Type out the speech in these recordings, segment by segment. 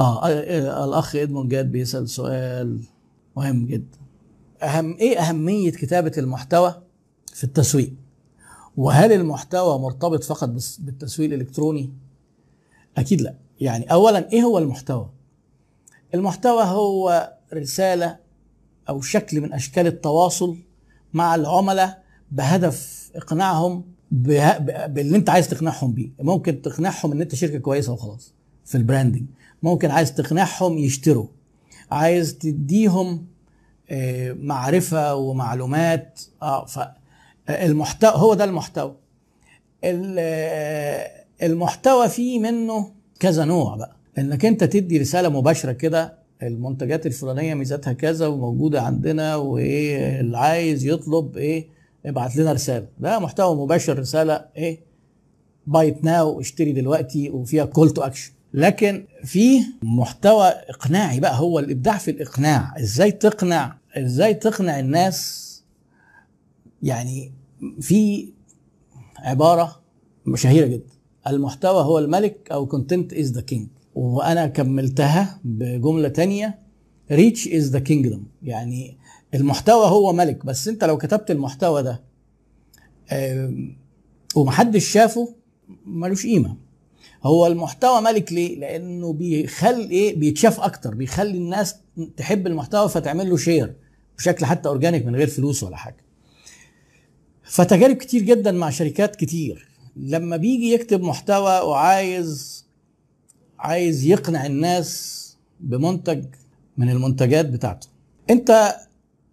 آه آه، الأخ إدمون جاد بيسأل سؤال مهم جدا. أهم إيه أهمية كتابة المحتوى في التسويق؟ وهل المحتوى مرتبط فقط بالتسويق الإلكتروني؟ أكيد لا. يعني اولا إيه هو المحتوى؟ المحتوى هو رسالة أو شكل من أشكال التواصل مع العملاء بهدف إقناعهم باللي أنت عايز تقنعهم بيه. ممكن تقنعهم إن أنت شركة كويسة وخلاص في البراندنج ممكن عايز تقنعهم يشتروا. عايز تديهم آه، معرفة ومعلومات. آه فالمحتوى هو ده المحتوى. ال- آه، المحتوى فيه منه كذا نوع بقى. إنك أنت تدي رسالة مباشرة كده المنتجات الفلانية ميزاتها كذا وموجودة عندنا وايه اللي عايز يطلب إيه ابعت لنا رسالة. ده محتوى مباشر رسالة إيه buy it now اشتري دلوقتي وفيها call to action لكن في محتوى إقناعي بقى هو الإبداع في الإقناع. إزاي تقنع إزاي تقنع الناس؟ يعني في عبارة شهيره جدا. المحتوى هو الملك أو content is the king وأنا كملتها بجملة تانية reach is the kingdom يعني المحتوى هو ملك. بس أنت لو كتبت المحتوى ده ومحدش شافه ملوش قيمة. هو المحتوى ملك ليه؟ لأنه بيخلي إيه؟ بيتشاف أكتر بيخلي الناس تحب المحتوى فتعمل له share بشكل حتى organic من غير فلوس ولا حاجة. فتجارب كتير جدا مع شركات كتير. لما بيجي يكتب محتوى وعايز عايز يقنع الناس بمنتج من المنتجات بتاعته. أنت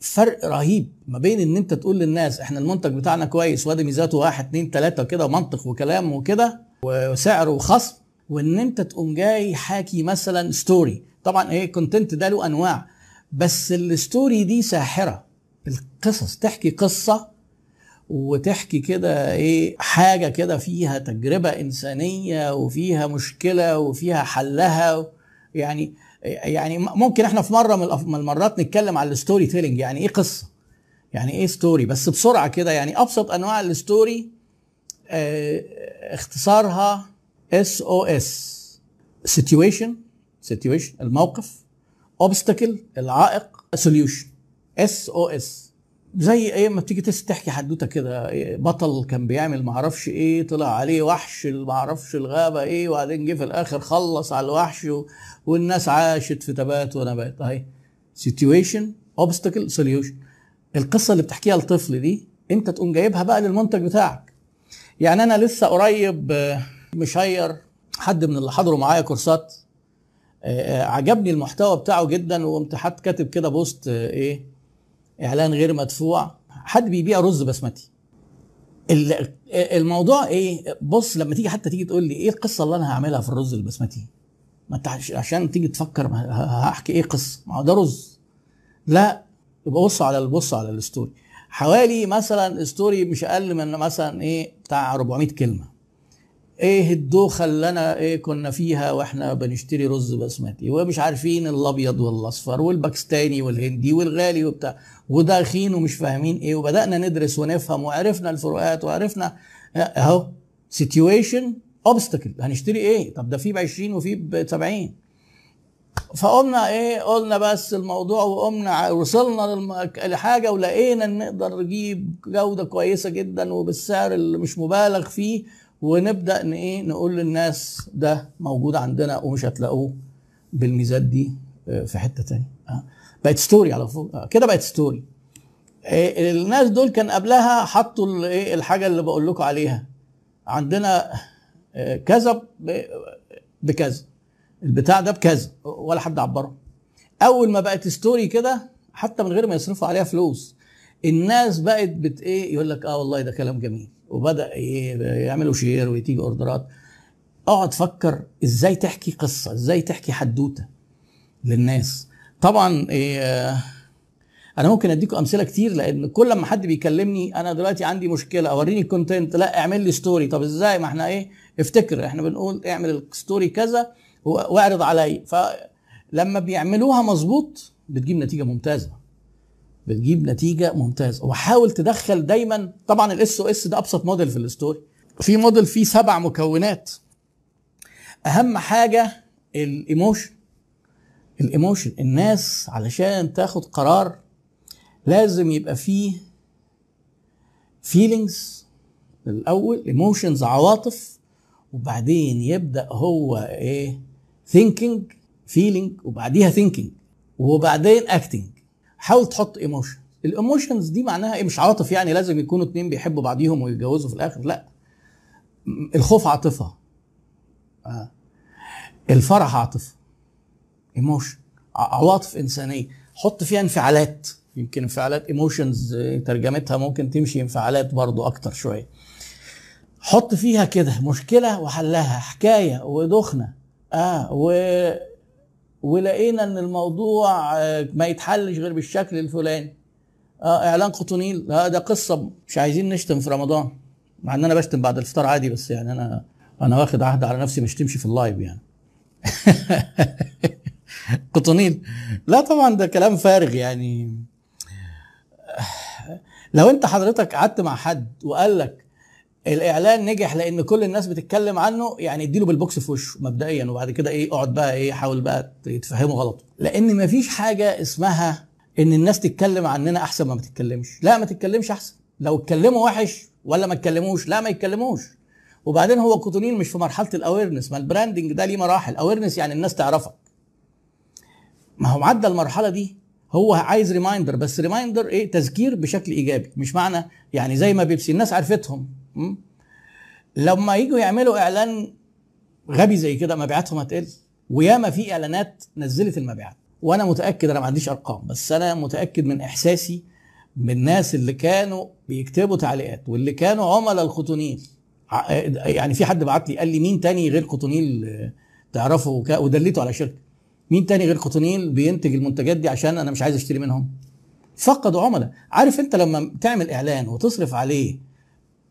فرق رهيب ما بين إن أنت تقول للناس إحنا المنتج بتاعنا كويس وادي ميزاته واحد اتنين تلاتة وكده ومنطق وكلام وكده وسعر وخصم وإن أنت تقوم جاي حاكي مثلا story طبعا إيه content ده له أنواع بس ال story دي ساحرة. القصص تحكي قصة وتحكي كده إيه حاجة كده فيها تجربة إنسانية وفيها مشكلة وفيها حلها يعني يعني ممكن إحنا في مرة من المرات نتكلم على ال storytelling يعني إيه قصة؟ يعني إيه story بس بسرعة كده يعني أبسط أنواع ال story اختصارها S O S situation situation الموقف. obstacle العائق. solution S O S زي إيه ما بتيجي تس- تحكي حدوتة كده إيه، بطل كان بيعمل معرفش إيه طلع عليه وحش معرفش الغابة إيه وبعدين جه في الآخر خلص على الوحش. والناس عاشت في تبات ونبات. اهي situation obstacle solution القصة اللي بتحكيها الطفل دي أنت تقوم جايبها بقى للمنتج بتاعك. يعني أنا لسه قريب آه، مشير حد من اللي حضروا معايا كورسات آه، آه، عجبني المحتوى بتاعه جدا وقمت حاطط كاتب كده post إيه إعلان غير مدفوع. حد بيبيع رز بسمتي. ال- الموضوع إيه بص لما تيجي حتى تيجي تقول لي إيه القصة اللي أنا هعملها في الرز البسمتي؟ ما أنت عش- عشان تيجي تفكر هحكي إيه قصة؟ ما هو ده رز. لا يبقى بص على بص على ال story. حوالي مثلا story مش أقل من مثلا إيه بتاع 400 كلمة. إيه الدوخه اللي أنا إيه كنا فيها وإحنا بنشتري رز بسمتي؟ ومش عارفين الأبيض والأصفر والباكستاني والهندي والغالي وبتاع. وداخين ومش فاهمين إيه. وبدأنا ندرس ونفهم وعرفنا الفروقات وعرفنا أهو situation obstacle هنشتري إيه؟ طب ده في ب 20 وفي ب 70 فقمنا إيه قلنا بس الموضوع وقمنا وصلنا لحاجة ولقينا إن نقدر نجيب جودة كويسة جدا وبالسعر اللي مش مبالغ فيه ونبدأ إن إيه نقول للناس ده موجود عندنا ومش هتلاقوه بالميزات دي آه، في حتة تانية. آه. بقت story على فوق آه، كده بقت story الناس دول كان قبلها حطوا إيه الحاجة اللي بقول لكم عليها. عندنا كذا بكذا. البتاع ده بكذا ولا حد عبره. أول ما بقت story كده حتى من غير ما يصرفوا عليها فلوس الناس بقت بت إيه يقول لك آه والله ده كلام جميل وبدأ إيه يعملوا share وتيجي اوردرات اقعد فكر إزاي تحكي قصة إزاي تحكي حدوتة للناس. طبعا إيه آه، أنا ممكن اديكم أمثلة كتير لأن كل ما حد بيكلمني أنا دلوقتي عندي مشكلة أوريني ال content لا اعمل لي story طب إزاي؟ ما إحنا إيه افتكر إحنا بنقول اعمل ال story كذا واعرض عليا. فلما بيعملوها مظبوط بتجيب نتيجة ممتازة. بتجيب نتيجة ممتازة. وحاول تدخل دايما طبعا ال SOS ده أبسط موديل في ال story في موديل فيه سبع مكونات. أهم حاجة ال emotion ال emotion الناس علشان تاخد قرار لازم يبقى فيه feelings الأول emotions عواطف. وبعدين يبدأ هو إيه؟ thinking feeling وبعديها thinking وبعدين acting حاول تحط emotion ال emotions دي معناها إيه؟ مش عواطف يعني لازم يكونوا اتنين بيحبوا بعضيهم ويتجوزوا في الآخر. لا. الخوف عاطفة. آه. الفرح عاطفة. emotion عواطف إنسانية. حط فيها انفعالات. يمكن انفعالات emotions ترجمتها ممكن تمشي انفعالات برضو أكتر شوية. حط فيها كده مشكلة وحلها حكاية ودخنة. آه و ولقينا إن الموضوع آه، ما يتحلش غير بالشكل الفلاني. آه إعلان قطنيل. آه ده قصة مش عايزين نشتم في رمضان مع إن أنا بشتم بعد الفطار عادي بس يعني أنا أنا واخد عهد على نفسي ما اشتمش في اللايف يعني. قطنيل. لا طبعا ده كلام فارغ يعني. لو أنت حضرتك قعدت مع حد وقال لك الاعلان نجح لأن كل الناس بتتكلم عنه يعني اديله بالبوكس في وشه مبدئيا وبعد كده إيه اقعد بقى إيه حاول بقى تفهمه غلط. لأن مفيش حاجة اسمها ان الناس تتكلم عننا احسن ما ما تتكلمش لا ما تتكلمش احسن. لو اتكلموا وحش ولا ما اتكلموش لا ما يتكلموش. وبعدين هو كوتونيل مش في مرحلة ال awareness ما ال branding ده ليه مراحل. awareness يعني الناس تعرفك. ما هو معدى المرحلة دي هو عايز reminder بس reminder إيه تذكير بشكل إيجابي. مش معنى يعني زي ما بيبسي الناس عرفتهم? لما يجوا يعملوا إعلان غبي زي كده مبيعاتهم هتقل. وياما في إعلانات نزلت المبيعات. وأنا متأكد أنا ما عنديش أرقام بس أنا متأكد من إحساسي من الناس اللي كانوا بيكتبوا تعليقات واللي كانوا عملاء الخطونيل يعني في حد بعت لي قال لي مين تاني غير آه، تعرفه؟ ودليته على شركة. مين تاني غير قطنيل بينتج المنتجات دي عشان أنا مش عايز أشتري منهم؟ فقدوا عملاء. عارف أنت لما تعمل إعلان وتصرف عليه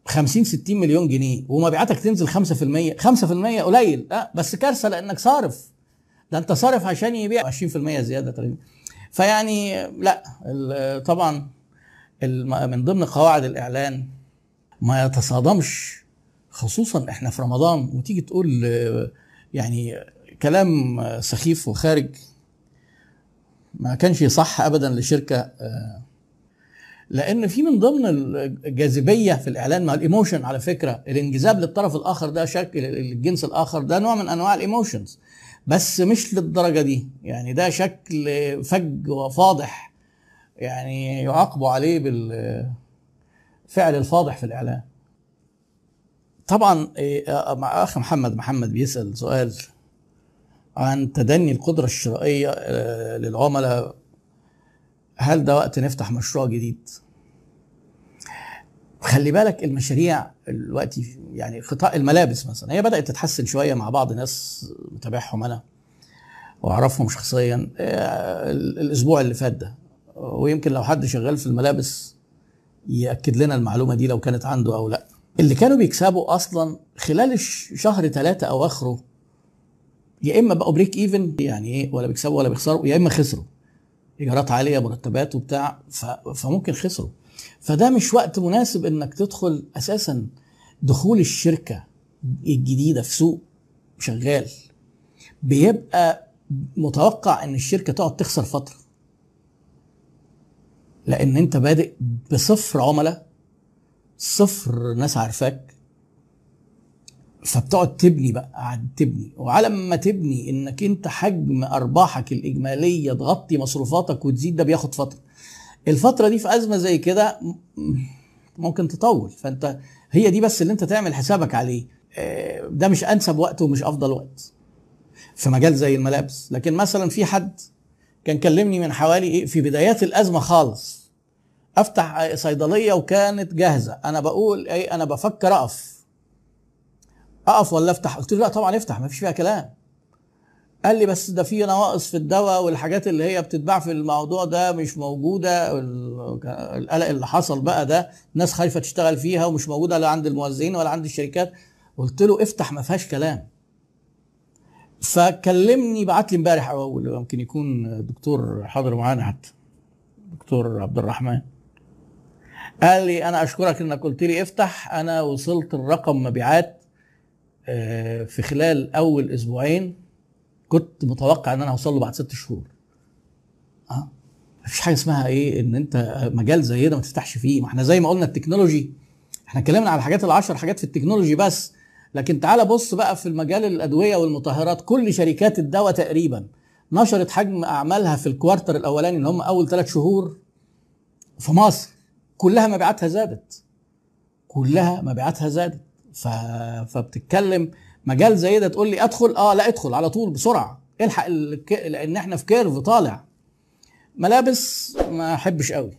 50 60 مليون جنيه ومبيعاتك تنزل 5% 5% قليل. لا بس كارثة لأنك صارف. ده أنت صارف عشان يبيع 20% زيادة تقريبا. فيعني لا طبعا من ضمن قواعد الإعلان ما يتصادمش خصوصا إحنا في رمضان وتيجي تقول يعني كلام سخيف وخارج ما كانش صح ابدا لشركة آه، لأن في من ضمن الجاذبية في الإعلان مع ال emotion على فكرة الانجذاب للطرف الآخر ده شكل الجنس الآخر ده نوع من أنواع ال emotions. بس مش للدرجة دي. يعني ده شكل فج وفاضح يعني يعاقبوا عليه بالفعل الفاضح في الإعلان. طبعا إيه، مع أخ محمد محمد بيسأل سؤال عن تدني القدرة الشرائية آه، للعملاء هل ده وقت نفتح مشروع جديد؟ خلي بالك المشاريع دلوقتي يعني قطاع الملابس مثلا هي بدأت تتحسن شوية مع بعض ناس متابعهم أنا وأعرفهم شخصيا آه، الأسبوع اللي فات ده. ويمكن لو حد شغال في الملابس يأكد لنا المعلومة دي لو كانت عنده أو لأ. اللي كانوا بيكسبوا أصلا خلال شهر ثلاثة أو اخره يا إما بقوا break even يعني إيه؟ ولا بيكسبوا ولا بيخسروا يا إما خسروا. إيجارات عالية مرتبات وبتاع فممكن خسروا. فده مش وقت مناسب إنك تدخل أساسا دخول الشركة الجديدة في سوق شغال. بيبقى متوقع إن الشركة تقعد تخسر فترة. لأن أنت بادئ بصفر عملاء صفر ناس عارفاك فبتقعد تبني بقى قاعد تبني. وعلى ما تبني إنك أنت حجم أرباحك الإجمالية تغطي مصروفاتك وتزيد ده بياخد فترة. الفترة دي في أزمة زي كده ممكن تطول. فأنت هي دي بس اللي أنت تعمل حسابك عليه. آه، ده مش أنسب وقت ومش أفضل وقت في مجال زي الملابس. لكن مثلا في حد كان كلمني من حوالي إيه في بدايات الأزمة خالص أفتح صيدلية وكانت جاهزة. أنا بقول إيه أنا بفكر أقف. اقف ولا أفتح. قلت له لا طبعا افتح ما فيش فيها كلام. قال لي بس ده في نواقص في الدواء والحاجات اللي هي بتتباع في الموضوع ده مش موجودة. ال- القلق اللي حصل بقى ده ناس خايفة تشتغل فيها ومش موجودة لا عند الموزعين ولا عند الشركات. قلت له افتح ما فيهاش كلام. فكلمني بعت لي امبارح أو يمكن يكون دكتور حاضر معانا حتى دكتور عبد الرحمن. قال لي أنا أشكرك إنك قلت لي افتح. أنا وصلت الرقم مبيعات آه، في خلال أول أسبوعين كنت متوقع إن أنا هوصل له بعد ست شهور. آه مفيش حاجة اسمها إيه؟ إن أنت مجال زي ده ما تفتحش فيه. ما إحنا زي ما قلنا التكنولوجي إحنا اتكلمنا على الحاجات العشر حاجات في التكنولوجي بس. لكن تعال بص بقى في المجال الأدوية والمطهرات كل شركات الدواء تقريبا نشرت حجم أعمالها في ال quarter الأولاني اللي هم أول ثلاث شهور في مصر. كلها مبيعاتها زادت. كلها مبيعاتها زادت. فبتتكلم مجال زي ده تقول لي ادخل؟ آه لا ادخل على طول بسرعة. الحق. لأن إحنا في curve طالع. ملابس ما أحبش قوي